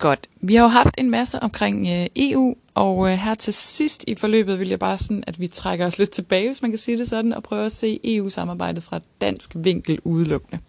Godt. Vi har jo haft en masse omkring øh, EU, og øh, her til sidst i forløbet vil jeg bare sådan, at vi trækker os lidt tilbage, hvis man kan sige det sådan, og prøver at se EU-samarbejdet fra dansk vinkel udelukkende.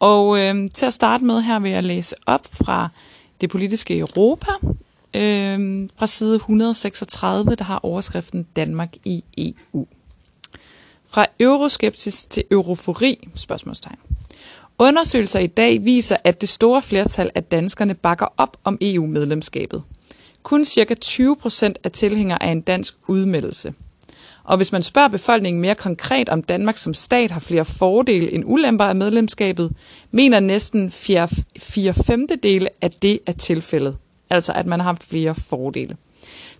Og øh, til at starte med her vil jeg læse op fra det politiske Europa, øh, fra side 136, der har overskriften Danmark i EU. Fra euroskepsis til eurofori? Spørgsmålstegn. Undersøgelser i dag viser, at det store flertal af danskerne bakker op om EU-medlemskabet. Kun ca. 20 procent er tilhængere af en dansk udmeldelse. Og hvis man spørger befolkningen mere konkret, om Danmark som stat har flere fordele end ulemper af medlemskabet, mener næsten 4 femtedele, at det er tilfældet. Altså at man har flere fordele.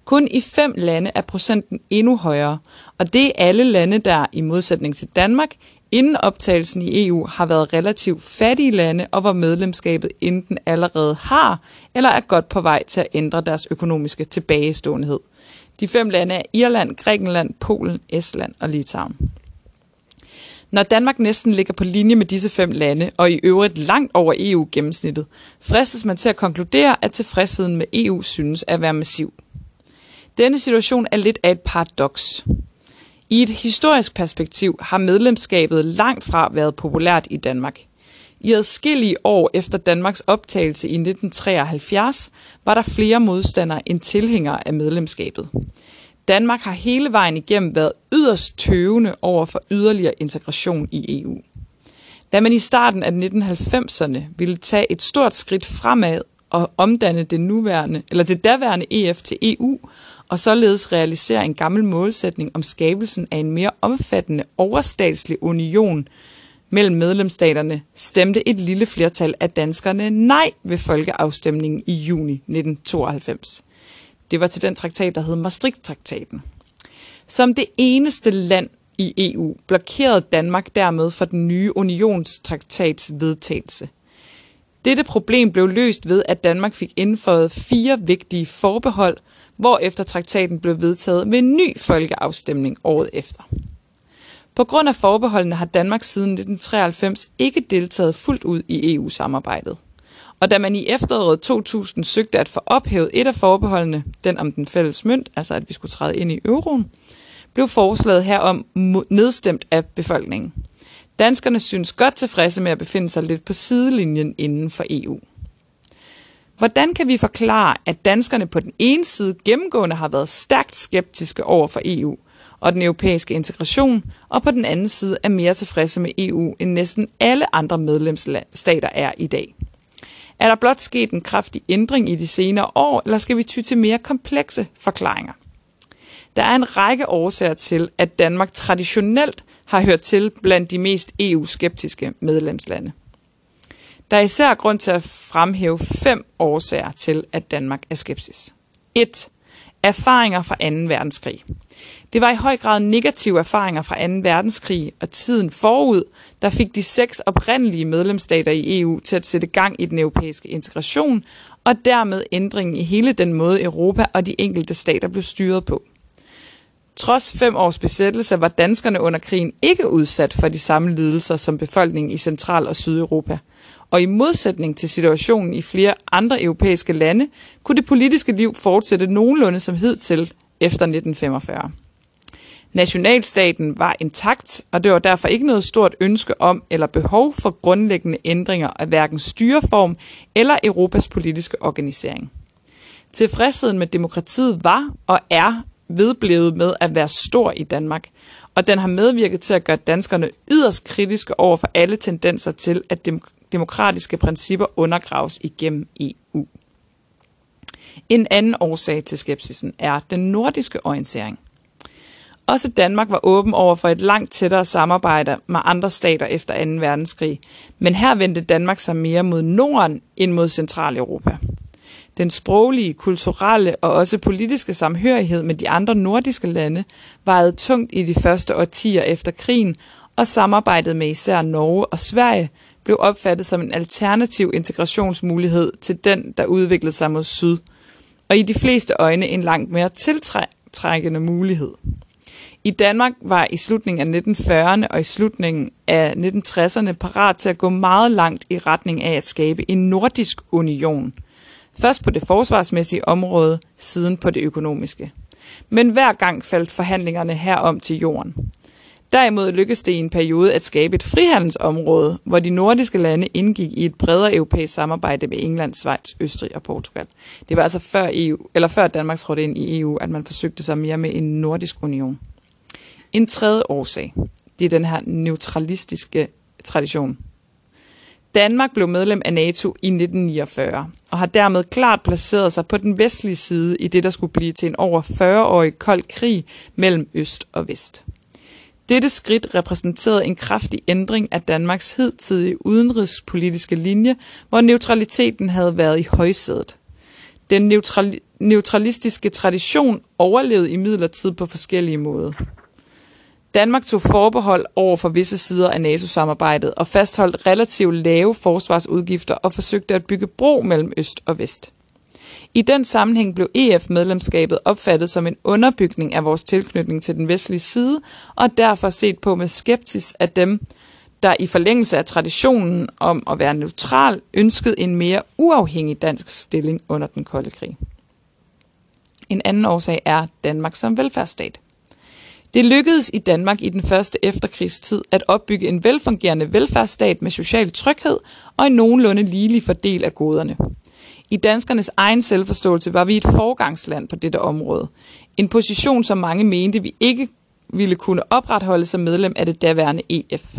Kun i fem lande er procenten endnu højere, og det er alle lande, der i modsætning til Danmark inden optagelsen i EU har været relativt fattige lande, og hvor medlemskabet enten allerede har eller er godt på vej til at ændre deres økonomiske tilbageståenhed. De fem lande er Irland, Grækenland, Polen, Estland og Litauen. Når Danmark næsten ligger på linje med disse fem lande, og i øvrigt langt over EU-gennemsnittet, fristes man til at konkludere, at tilfredsheden med EU synes at være massiv. Denne situation er lidt af et paradoks. I et historisk perspektiv har medlemskabet langt fra været populært i Danmark. I adskillige år efter Danmarks optagelse i 1973 var der flere modstandere end tilhængere af medlemskabet. Danmark har hele vejen igennem været yderst tøvende over for yderligere integration i EU. Da man i starten af 1990'erne ville tage et stort skridt fremad og omdanne det nuværende eller det daværende EF til EU og således realisere en gammel målsætning om skabelsen af en mere omfattende overstatslig union mellem medlemsstaterne, stemte et lille flertal af danskerne nej ved folkeafstemningen i juni 1992. Det var til den traktat, der hed Maastricht-traktaten. Som det eneste land i EU blokerede Danmark dermed for den nye unionstraktats vedtagelse. Dette problem blev løst ved, at Danmark fik indføjet fire vigtige forbehold – hvorefter traktaten blev vedtaget ved en ny folkeafstemning året efter. På grund af forbeholdene har Danmark siden 1993 ikke deltaget fuldt ud i EU-samarbejdet. Og da man i efteråret 2000 søgte at få ophævet et af forbeholdene, den om den fælles mønt, altså at vi skulle træde ind i euroen, blev forslaget herom nedstemt af befolkningen. Danskerne synes godt tilfredse med at befinde sig lidt på sidelinjen inden for EU. Hvordan kan vi forklare, at danskerne på den ene side gennemgående har været stærkt skeptiske over for EU og den europæiske integration, og på den anden side er mere tilfredse med EU end næsten alle andre medlemsstater er i dag? Er der blot sket en kraftig ændring i de senere år, eller skal vi ty til mere komplekse forklaringer? Der er en række årsager til, at Danmark traditionelt har hørt til blandt de mest EU-skeptiske medlemslande. Der er især grund til at fremhæve fem årsager til, at Danmark er skepsis. 1. Erfaringer fra 2. verdenskrig. Det var i høj grad negative erfaringer fra 2. verdenskrig og tiden forud, der fik de seks oprindelige medlemsstater i EU til at sætte gang i den europæiske integration, og dermed ændringen i hele den måde Europa og de enkelte stater blev styret på. Trods fem års besættelse var danskerne under krigen ikke udsat for de samme lidelser som befolkningen i Central- og Sydeuropa – og i modsætning til situationen i flere andre europæiske lande, kunne det politiske liv fortsætte nogenlunde som hidtil efter 1945. Nationalstaten var intakt, og det var derfor ikke noget stort ønske om eller behov for grundlæggende ændringer af hverken styreform eller Europas politiske organisering. Tilfredsheden med demokratiet var og er vedblevet med at være stor i Danmark, og den har medvirket til at gøre danskerne yderst kritiske over for alle tendenser til, at demokratiske principper undergraves igennem EU. En anden årsag til skepsisen er den nordiske orientering. Også Danmark var åben over for et langt tættere samarbejde med andre stater efter 2. verdenskrig, men her vendte Danmark sig mere mod Norden end mod Centraleuropa. Den sproglige, kulturelle og også politiske samhørighed med de andre nordiske lande vejede tungt i de første årtier efter krigen, og samarbejdet med især Norge og Sverige blev opfattet som en alternativ integrationsmulighed til den, der udviklede sig mod syd, og i de fleste øjne en langt mere tiltrækkende mulighed. I Danmark var i slutningen af 1940'erne og i slutningen af 1960'erne parat til at gå meget langt i retning af at skabe en nordisk union. Først på det forsvarsmæssige område, siden på det økonomiske. Men hver gang faldt forhandlingerne herom til jorden. Derimod lykkedes det i en periode at skabe et frihandelsområde, hvor de nordiske lande indgik i et bredere europæisk samarbejde med England, Schweiz, Østrig og Portugal. Det var altså før, EU, eller før Danmark trådte ind i EU, at man forsøgte sig mere med en nordisk union. En tredje årsag, det er den her neutralistiske tradition. Danmark blev medlem af NATO i 1949 og har dermed klart placeret sig på den vestlige side i det, der skulle blive til en over 40-årig kold krig mellem øst og vest. Dette skridt repræsenterede en kraftig ændring af Danmarks hidtidige udenrigspolitiske linje, hvor neutraliteten havde været i højsædet. Den neutralistiske tradition overlevede i midlertid på forskellige måder. Danmark tog forbehold over for visse sider af NATO-samarbejdet og fastholdt relativt lave forsvarsudgifter og forsøgte at bygge bro mellem øst og vest. I den sammenhæng blev EF-medlemskabet opfattet som en underbygning af vores tilknytning til den vestlige side, og derfor set på med skepsis af dem, der i forlængelse af traditionen om at være neutral ønskede en mere uafhængig dansk stilling under den kolde krig. En anden årsag er Danmark som velfærdsstat. Det lykkedes i Danmark i den første efterkrigstid at opbygge en velfungerende velfærdsstat med social tryghed og en nogenlunde ligelig fordel af goderne. I danskernes egen selvforståelse var vi et forgangsland på dette område. En position, som mange mente, vi ikke ville kunne opretholde som medlem af det daværende EF.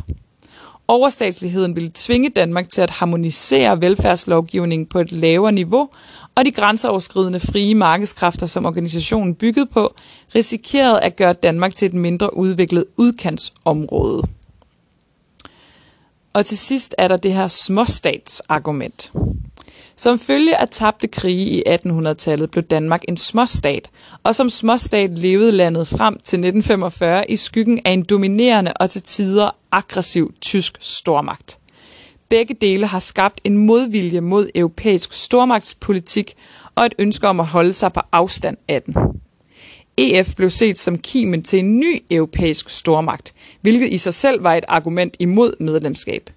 Overstatsligheden ville tvinge Danmark til at harmonisere velfærdslovgivningen på et lavere niveau, og de grænseoverskridende frie markedskræfter, som organisationen byggede på, risikerede at gøre Danmark til et mindre udviklet udkantsområde. Og til sidst er der det her småstatsargument. Som følge af tabte krige i 1800-tallet blev Danmark en småstat, og som småstat levede landet frem til 1945 i skyggen af en dominerende og til tider aggressiv tysk stormagt. Begge dele har skabt en modvilje mod europæisk stormagtspolitik og et ønske om at holde sig på afstand af den. EF blev set som kimen til en ny europæisk stormagt, hvilket i sig selv var et argument imod medlemskab.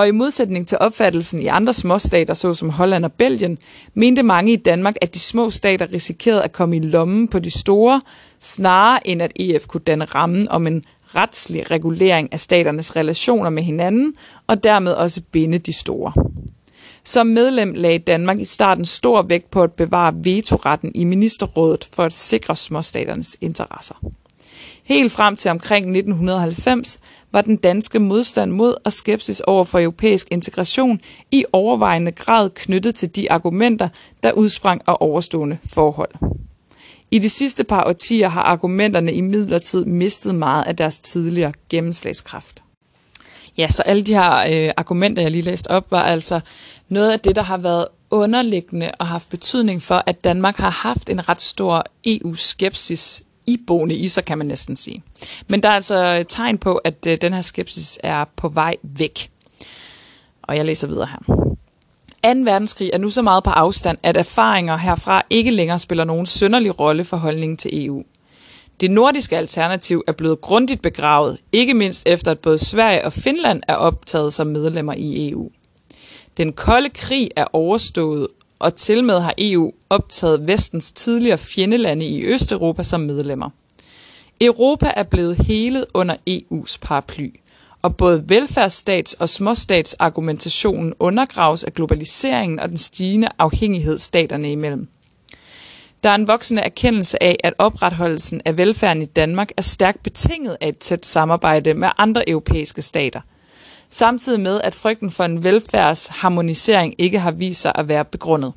Og i modsætning til opfattelsen i andre småstater, såsom Holland og Belgien, mente mange i Danmark, at de små stater risikerede at komme i lommen på de store, snarere end at EF kunne danne rammen om en retslig regulering af staternes relationer med hinanden, og dermed også binde de store. Som medlem lagde Danmark i starten stor vægt på at bevare vetoretten i ministerrådet for at sikre småstaternes interesser. Helt frem til omkring 1990 var den danske modstand mod og skepsis over for europæisk integration i overvejende grad knyttet til de argumenter, der udsprang af overstående forhold. I de sidste par årtier har argumenterne i midlertid mistet meget af deres tidligere gennemslagskraft. Ja, så alle de her øh, argumenter, jeg lige læste op, var altså noget af det, der har været underliggende og haft betydning for, at Danmark har haft en ret stor EU-skepsis iboende i sig, kan man næsten sige. Men der er altså tegn på, at øh, den her skepsis er på vej væk. Og jeg læser videre her. 2. verdenskrig er nu så meget på afstand, at erfaringer herfra ikke længere spiller nogen sønderlig rolle for holdningen til EU. Det nordiske alternativ er blevet grundigt begravet, ikke mindst efter at både Sverige og Finland er optaget som medlemmer i EU. Den kolde krig er overstået, og til med har EU optaget vestens tidligere fjendelande i Østeuropa som medlemmer. Europa er blevet helet under EU's paraply, og både velfærdsstats- og småstatsargumentationen undergraves af globaliseringen og den stigende afhængighed staterne imellem. Der er en voksende erkendelse af, at opretholdelsen af velfærden i Danmark er stærkt betinget af et tæt samarbejde med andre europæiske stater – samtidig med at frygten for en velfærdsharmonisering ikke har vist sig at være begrundet.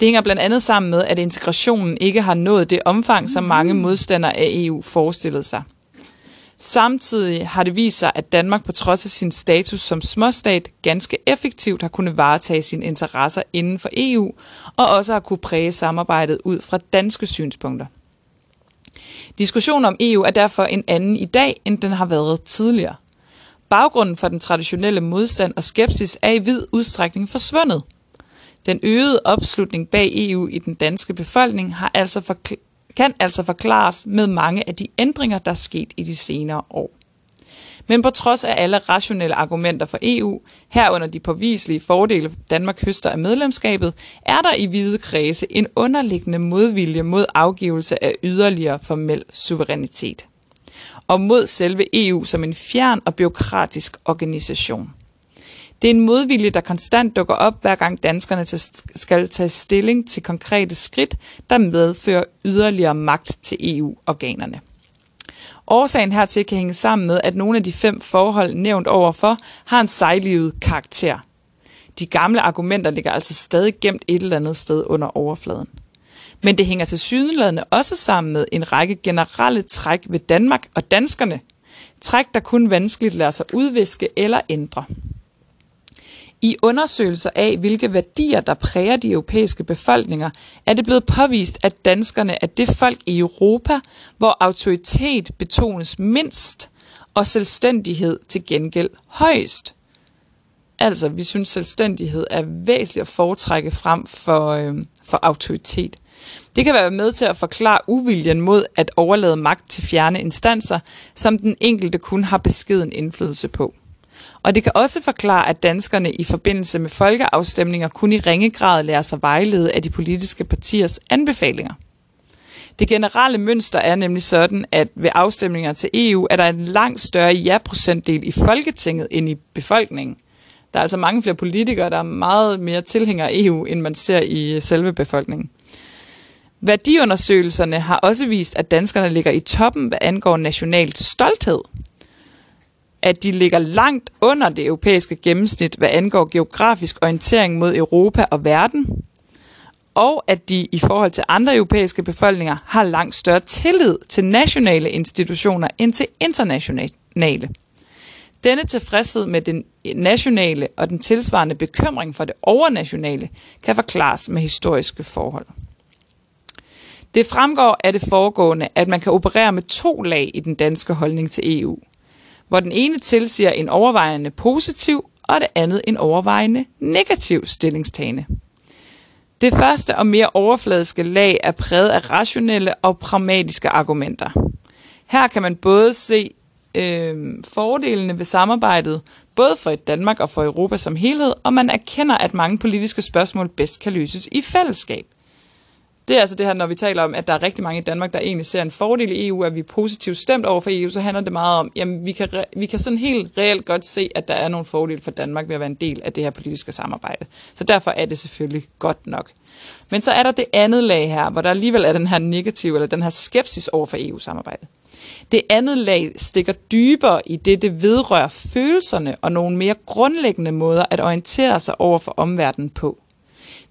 Det hænger blandt andet sammen med, at integrationen ikke har nået det omfang, som mange modstandere af EU forestillede sig. Samtidig har det vist sig, at Danmark på trods af sin status som småstat ganske effektivt har kunnet varetage sine interesser inden for EU, og også har kunne præge samarbejdet ud fra danske synspunkter. Diskussionen om EU er derfor en anden i dag, end den har været tidligere. Baggrunden for den traditionelle modstand og skepsis er i vid udstrækning forsvundet. Den øgede opslutning bag EU i den danske befolkning har altså kan altså forklares med mange af de ændringer, der er sket i de senere år. Men på trods af alle rationelle argumenter for EU, herunder de påviselige fordele Danmark høster af medlemskabet, er der i hvide kredse en underliggende modvilje mod afgivelse af yderligere formel suverænitet. Og mod selve EU som en fjern og byråkratisk organisation. Det er en modvilje, der konstant dukker op, hver gang danskerne skal tage stilling til konkrete skridt, der medfører yderligere magt til EU-organerne. Årsagen hertil kan hænge sammen med, at nogle af de fem forhold nævnt overfor har en sejlivet karakter. De gamle argumenter ligger altså stadig gemt et eller andet sted under overfladen. Men det hænger til sydenladende også sammen med en række generelle træk ved Danmark og danskerne. Træk, der kun vanskeligt lader sig udviske eller ændre. I undersøgelser af, hvilke værdier, der præger de europæiske befolkninger, er det blevet påvist, at danskerne er det folk i Europa, hvor autoritet betones mindst, og selvstændighed til gengæld højst. Altså, vi synes, selvstændighed er væsentligt at foretrække frem for, øh, for autoritet. Det kan være med til at forklare uviljen mod at overlade magt til fjerne instanser, som den enkelte kun har beskeden indflydelse på. Og det kan også forklare, at danskerne i forbindelse med folkeafstemninger kun i ringe grad lærer sig vejlede af de politiske partiers anbefalinger. Det generelle mønster er nemlig sådan, at ved afstemninger til EU er der en langt større ja-procentdel i Folketinget end i befolkningen. Der er altså mange flere politikere, der er meget mere tilhængere af EU, end man ser i selve befolkningen. Værdiundersøgelserne har også vist, at danskerne ligger i toppen, hvad angår national stolthed at de ligger langt under det europæiske gennemsnit, hvad angår geografisk orientering mod Europa og verden, og at de i forhold til andre europæiske befolkninger har langt større tillid til nationale institutioner end til internationale. Denne tilfredshed med den nationale og den tilsvarende bekymring for det overnationale kan forklares med historiske forhold. Det fremgår af det foregående, at man kan operere med to lag i den danske holdning til EU – hvor den ene tilsiger en overvejende positiv, og det andet en overvejende negativ stillingstagende. Det første og mere overfladiske lag er præget af rationelle og pragmatiske argumenter. Her kan man både se øh, fordelene ved samarbejdet, både for et Danmark og for Europa som helhed, og man erkender, at mange politiske spørgsmål bedst kan løses i fællesskab. Det er altså det her, når vi taler om, at der er rigtig mange i Danmark, der egentlig ser en fordel i EU, at vi er positivt stemt over for EU, så handler det meget om, jamen vi kan, vi kan sådan helt reelt godt se, at der er nogle fordele for Danmark ved at være en del af det her politiske samarbejde. Så derfor er det selvfølgelig godt nok. Men så er der det andet lag her, hvor der alligevel er den her negative, eller den her skepsis over for EU-samarbejdet. Det andet lag stikker dybere i det, det vedrører følelserne og nogle mere grundlæggende måder at orientere sig over for omverdenen på.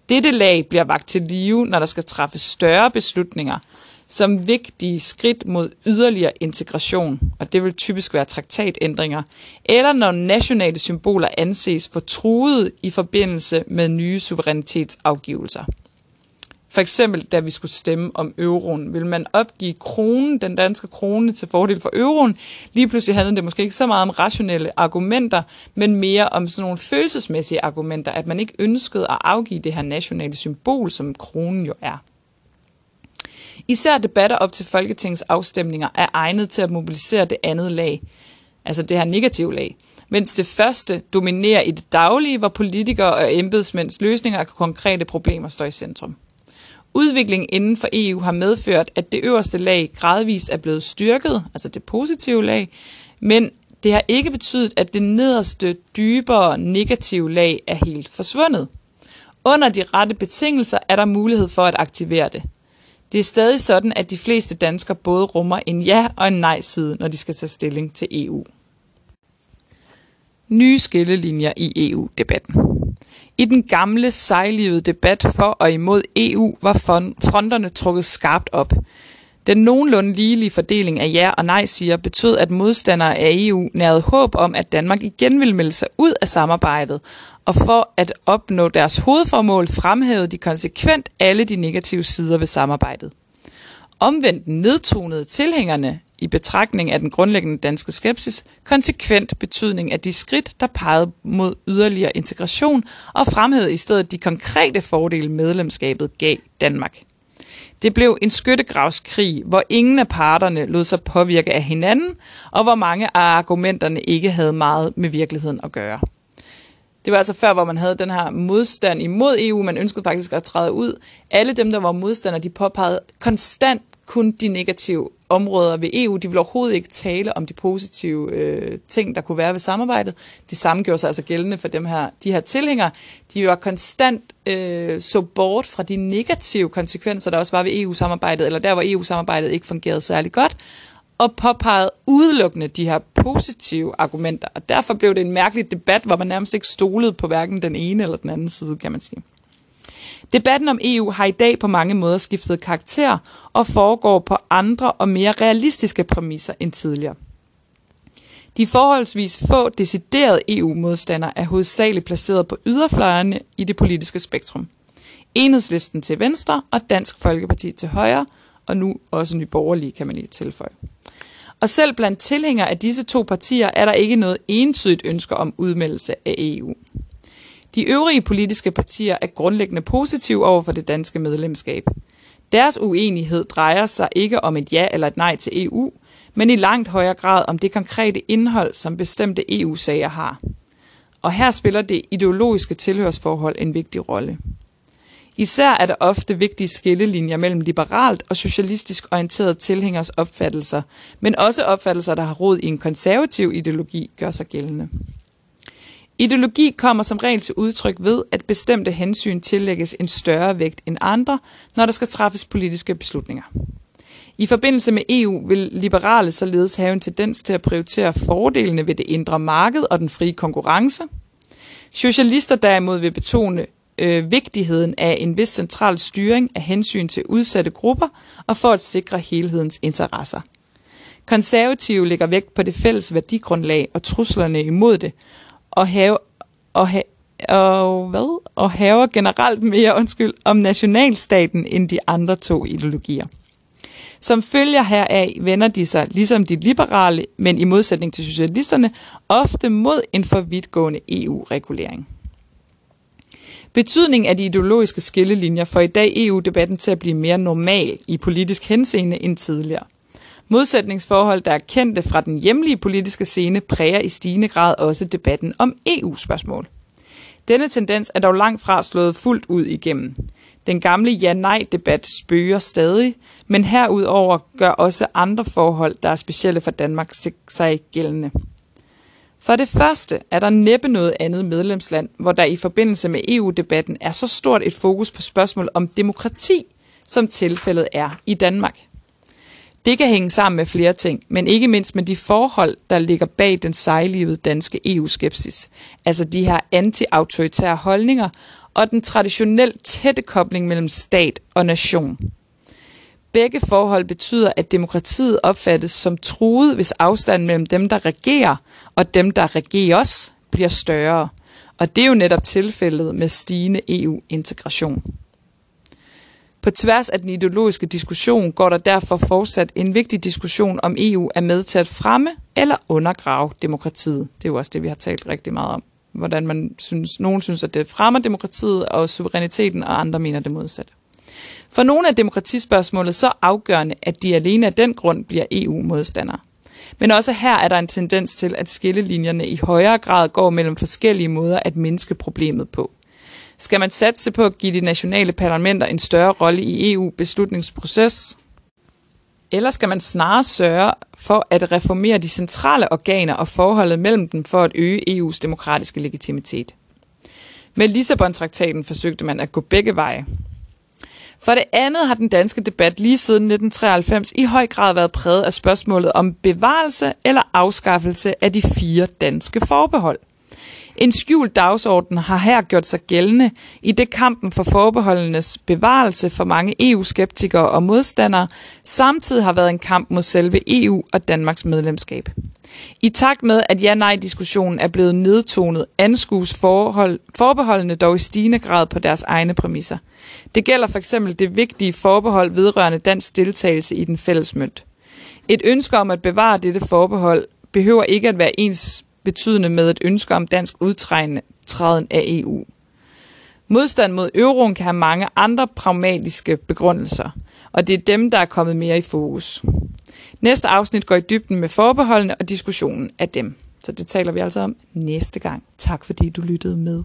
Dette lag bliver vagt til live, når der skal træffes større beslutninger, som vigtige skridt mod yderligere integration, og det vil typisk være traktatændringer, eller når nationale symboler anses for truet i forbindelse med nye suverænitetsafgivelser. For eksempel, da vi skulle stemme om euroen, vil man opgive kronen, den danske krone, til fordel for euroen. Lige pludselig handlede det måske ikke så meget om rationelle argumenter, men mere om sådan nogle følelsesmæssige argumenter, at man ikke ønskede at afgive det her nationale symbol, som kronen jo er. Især debatter op til Folketingets afstemninger er egnet til at mobilisere det andet lag, altså det her negative lag, mens det første dominerer i det daglige, hvor politikere og embedsmænds løsninger af konkrete problemer står i centrum. Udviklingen inden for EU har medført, at det øverste lag gradvist er blevet styrket, altså det positive lag, men det har ikke betydet, at det nederste, dybere negative lag er helt forsvundet. Under de rette betingelser er der mulighed for at aktivere det. Det er stadig sådan, at de fleste danskere både rummer en ja- og en nej-side, når de skal tage stilling til EU. Nye skillelinjer i EU-debatten. I den gamle sejlivede debat for og imod EU var fronterne trukket skarpt op. Den nogenlunde ligelige fordeling af ja og nej siger betød, at modstandere af EU nærede håb om, at Danmark igen ville melde sig ud af samarbejdet, og for at opnå deres hovedformål fremhævede de konsekvent alle de negative sider ved samarbejdet. Omvendt nedtonede tilhængerne i betragtning af den grundlæggende danske skepsis, konsekvent betydning af de skridt, der pegede mod yderligere integration og fremhævede i stedet de konkrete fordele medlemskabet gav Danmark. Det blev en skyttegravskrig, hvor ingen af parterne lod sig påvirke af hinanden, og hvor mange af argumenterne ikke havde meget med virkeligheden at gøre. Det var altså før, hvor man havde den her modstand imod EU. Man ønskede faktisk at træde ud. Alle dem, der var modstandere, de påpegede konstant kun de negative områder ved EU. De ville overhovedet ikke tale om de positive øh, ting, der kunne være ved samarbejdet. Det samme gjorde sig altså gældende for dem her, de her tilhængere. De var konstant øh, så bort fra de negative konsekvenser, der også var ved EU-samarbejdet, eller der, hvor EU-samarbejdet ikke fungerede særlig godt, og påpegede udelukkende de her positive argumenter. Og derfor blev det en mærkelig debat, hvor man nærmest ikke stolede på hverken den ene eller den anden side, kan man sige. Debatten om EU har i dag på mange måder skiftet karakter og foregår på andre og mere realistiske præmisser end tidligere. De forholdsvis få deciderede EU-modstandere er hovedsageligt placeret på yderfløjerne i det politiske spektrum. Enhedslisten til venstre og Dansk Folkeparti til højre, og nu også Nye Borgerlige, kan man lige tilføje. Og selv blandt tilhængere af disse to partier er der ikke noget entydigt ønske om udmeldelse af EU. De øvrige politiske partier er grundlæggende positive over for det danske medlemskab. Deres uenighed drejer sig ikke om et ja eller et nej til EU, men i langt højere grad om det konkrete indhold, som bestemte EU-sager har. Og her spiller det ideologiske tilhørsforhold en vigtig rolle. Især er der ofte vigtige skillelinjer mellem liberalt og socialistisk orienterede tilhængers opfattelser, men også opfattelser, der har rod i en konservativ ideologi, gør sig gældende. Ideologi kommer som regel til udtryk ved, at bestemte hensyn tillægges en større vægt end andre, når der skal træffes politiske beslutninger. I forbindelse med EU vil liberale således have en tendens til at prioritere fordelene ved det indre marked og den frie konkurrence. Socialister derimod vil betone øh, vigtigheden af en vis central styring af hensyn til udsatte grupper og for at sikre helhedens interesser. Konservative lægger vægt på det fælles værdigrundlag og truslerne imod det, og have, og, ha, og, hvad? og haver generelt mere undskyld om nationalstaten end de andre to ideologier. Som følger heraf vender de sig, ligesom de liberale, men i modsætning til socialisterne, ofte mod en for vidtgående EU-regulering. Betydningen af de ideologiske skillelinjer får i dag EU-debatten til at blive mere normal i politisk henseende end tidligere. Modsætningsforhold, der er kendte fra den hjemlige politiske scene, præger i stigende grad også debatten om EU-spørgsmål. Denne tendens er dog langt fra slået fuldt ud igennem. Den gamle ja-nej-debat spøger stadig, men herudover gør også andre forhold, der er specielle for Danmark, sig gældende. For det første er der næppe noget andet medlemsland, hvor der i forbindelse med EU-debatten er så stort et fokus på spørgsmål om demokrati, som tilfældet er i Danmark. Det kan hænge sammen med flere ting, men ikke mindst med de forhold, der ligger bag den sejlivede danske EU-skepsis. Altså de her anti-autoritære holdninger og den traditionelt tætte kobling mellem stat og nation. Begge forhold betyder, at demokratiet opfattes som truet, hvis afstanden mellem dem, der regerer, og dem, der regerer os, bliver større. Og det er jo netop tilfældet med stigende EU-integration. På tværs af den ideologiske diskussion går der derfor fortsat en vigtig diskussion om EU er med til at fremme eller undergrave demokratiet. Det er jo også det, vi har talt rigtig meget om. Hvordan man synes, nogen synes, at det fremmer demokratiet og suveræniteten, og andre mener det modsatte. For nogle er demokratispørgsmålet så afgørende, at de alene af den grund bliver EU-modstandere. Men også her er der en tendens til, at skillelinjerne i højere grad går mellem forskellige måder at mindske problemet på. Skal man satse på at give de nationale parlamenter en større rolle i EU-beslutningsproces? Eller skal man snarere sørge for at reformere de centrale organer og forholdet mellem dem for at øge EU's demokratiske legitimitet? Med Lissabon-traktaten forsøgte man at gå begge veje. For det andet har den danske debat lige siden 1993 i høj grad været præget af spørgsmålet om bevarelse eller afskaffelse af de fire danske forbehold – en skjult dagsorden har her gjort sig gældende i det kampen for forbeholdenes bevarelse for mange EU-skeptikere og modstandere samtidig har været en kamp mod selve EU og Danmarks medlemskab. I takt med, at ja-nej-diskussionen er blevet nedtonet, anskues forhold, forbeholdene dog i stigende grad på deres egne præmisser. Det gælder for eksempel det vigtige forbehold vedrørende dansk deltagelse i den fælles mønt. Et ønske om at bevare dette forbehold behøver ikke at være ens betydende med et ønske om dansk udtræden af EU. Modstand mod euroen kan have mange andre pragmatiske begrundelser, og det er dem, der er kommet mere i fokus. Næste afsnit går i dybden med forbeholdene og diskussionen af dem. Så det taler vi altså om næste gang. Tak fordi du lyttede med.